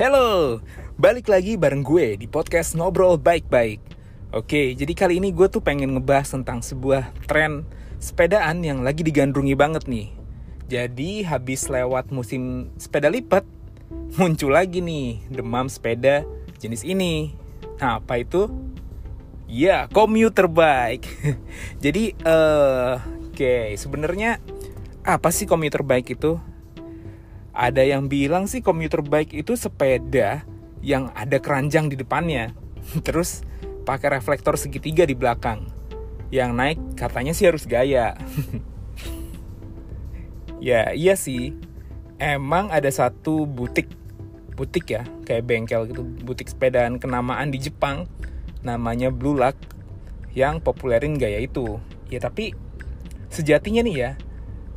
Halo, balik lagi bareng gue di podcast Ngobrol Baik-Baik Oke, jadi kali ini gue tuh pengen ngebahas tentang sebuah tren sepedaan yang lagi digandrungi banget nih Jadi habis lewat musim sepeda lipat Muncul lagi nih demam sepeda jenis ini Nah apa itu? Ya, komuter bike Jadi, uh, oke, okay, sebenarnya apa sih komuter bike itu? Ada yang bilang sih komuter bike itu sepeda yang ada keranjang di depannya. Terus pakai reflektor segitiga di belakang. Yang naik katanya sih harus gaya. ya, iya sih. Emang ada satu butik butik ya, kayak bengkel gitu, butik sepedaan kenamaan di Jepang namanya Blue Luck yang populerin gaya itu. Ya tapi sejatinya nih ya,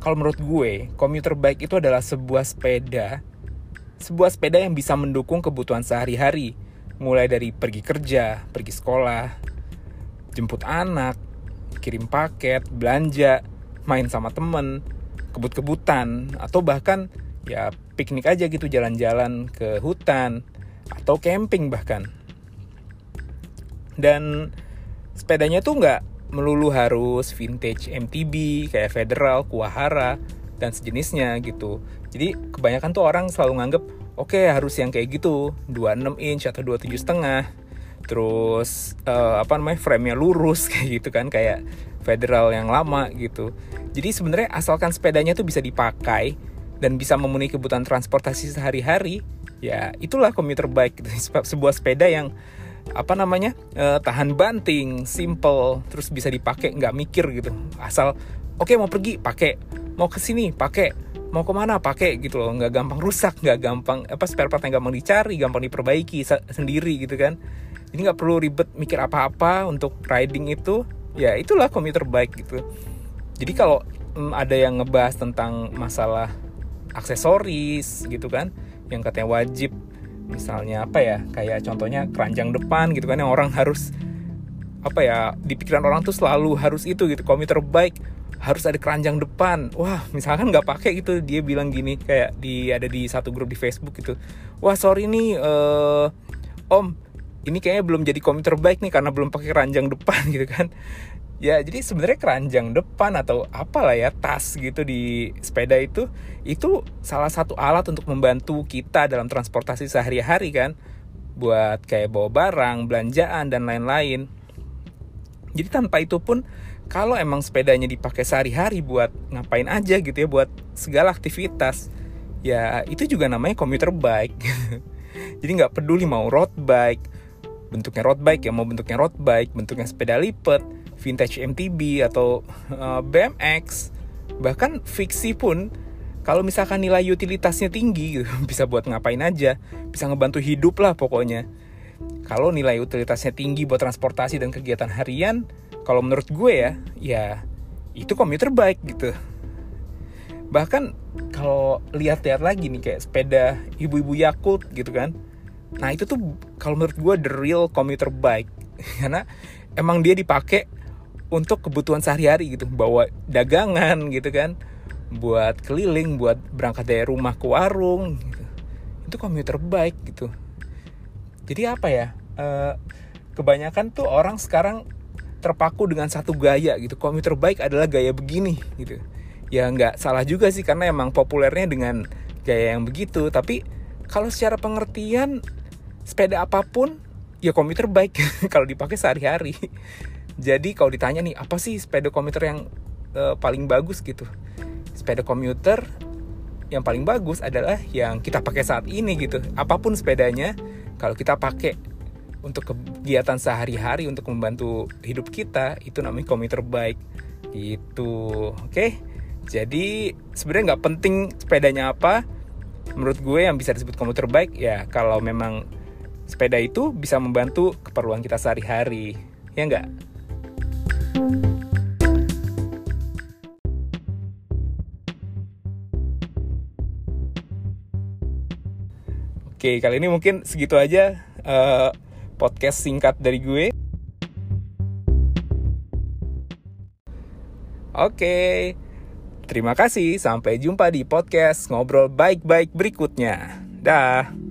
kalau menurut gue, komuter bike itu adalah sebuah sepeda, sebuah sepeda yang bisa mendukung kebutuhan sehari-hari, mulai dari pergi kerja, pergi sekolah, jemput anak, kirim paket, belanja, main sama temen, kebut-kebutan, atau bahkan ya piknik aja gitu jalan-jalan ke hutan atau camping bahkan. Dan sepedanya tuh nggak melulu harus vintage MTB kayak Federal, Kuahara dan sejenisnya gitu. Jadi kebanyakan tuh orang selalu nganggep oke okay, harus yang kayak gitu 26 inch atau 27 setengah terus uh, apa namanya frame-nya lurus kayak gitu kan kayak Federal yang lama gitu. Jadi sebenarnya asalkan sepedanya tuh bisa dipakai dan bisa memenuhi kebutuhan transportasi sehari-hari, ya itulah komuter bike gitu. sebuah sepeda yang apa namanya uh, tahan banting, simple, terus bisa dipakai nggak mikir gitu. Asal oke okay, mau pergi pakai, mau ke sini pakai, mau ke mana pakai gitu loh, nggak gampang rusak, nggak gampang apa spare part yang gampang dicari, gampang diperbaiki sendiri gitu kan. Jadi nggak perlu ribet mikir apa-apa untuk riding itu, ya itulah komuter bike gitu. Jadi kalau um, ada yang ngebahas tentang masalah aksesoris gitu kan, yang katanya wajib misalnya apa ya kayak contohnya keranjang depan gitu kan yang orang harus apa ya di pikiran orang tuh selalu harus itu gitu komuter bike harus ada keranjang depan. Wah misalkan nggak pakai gitu dia bilang gini kayak di ada di satu grup di Facebook gitu. Wah sorry nih uh, om ini kayaknya belum jadi komuter bike nih karena belum pakai keranjang depan gitu kan ya jadi sebenarnya keranjang depan atau apalah ya tas gitu di sepeda itu itu salah satu alat untuk membantu kita dalam transportasi sehari-hari kan buat kayak bawa barang, belanjaan dan lain-lain. Jadi tanpa itu pun kalau emang sepedanya dipakai sehari-hari buat ngapain aja gitu ya buat segala aktivitas ya itu juga namanya commuter bike. Jadi nggak peduli mau road bike, bentuknya road bike ya mau bentuknya road bike, bentuknya sepeda lipat, vintage MTB atau uh, BMX bahkan fiksi pun kalau misalkan nilai utilitasnya tinggi gitu, bisa buat ngapain aja bisa ngebantu hidup lah pokoknya. Kalau nilai utilitasnya tinggi buat transportasi dan kegiatan harian kalau menurut gue ya ya itu komuter bike gitu. Bahkan kalau lihat-lihat lagi nih kayak sepeda ibu-ibu Yakult gitu kan nah itu tuh kalau menurut gue the real commuter bike. Karena emang dia dipakai untuk kebutuhan sehari-hari gitu. Bawa dagangan gitu kan. Buat keliling buat berangkat dari rumah ke warung gitu. itu komuter bike gitu. Jadi apa ya? E, kebanyakan tuh orang sekarang terpaku dengan satu gaya gitu. Komuter bike adalah gaya begini gitu. Ya nggak salah juga sih karena emang populernya dengan gaya yang begitu. Tapi kalau secara pengertian sepeda apa pun ya komuter bike kalau dipakai sehari-hari jadi kalau ditanya nih apa sih sepeda komuter yang uh, paling bagus gitu? Sepeda komuter yang paling bagus adalah yang kita pakai saat ini gitu. Apa pun sepedanya, kalau kita pakai untuk kegiatan sehari-hari untuk membantu hidup kita, itu namanya komuter bike. Itu, oke? Jadi sebenarnya nggak penting sepedanya apa. Menurut gue yang bisa disebut komuter bike ya kalau memang sepeda itu bisa membantu keperluan kita sehari-hari, ya nggak? Oke, kali ini mungkin segitu aja uh, podcast singkat dari gue. Oke, terima kasih. Sampai jumpa di podcast ngobrol baik-baik berikutnya. Dah.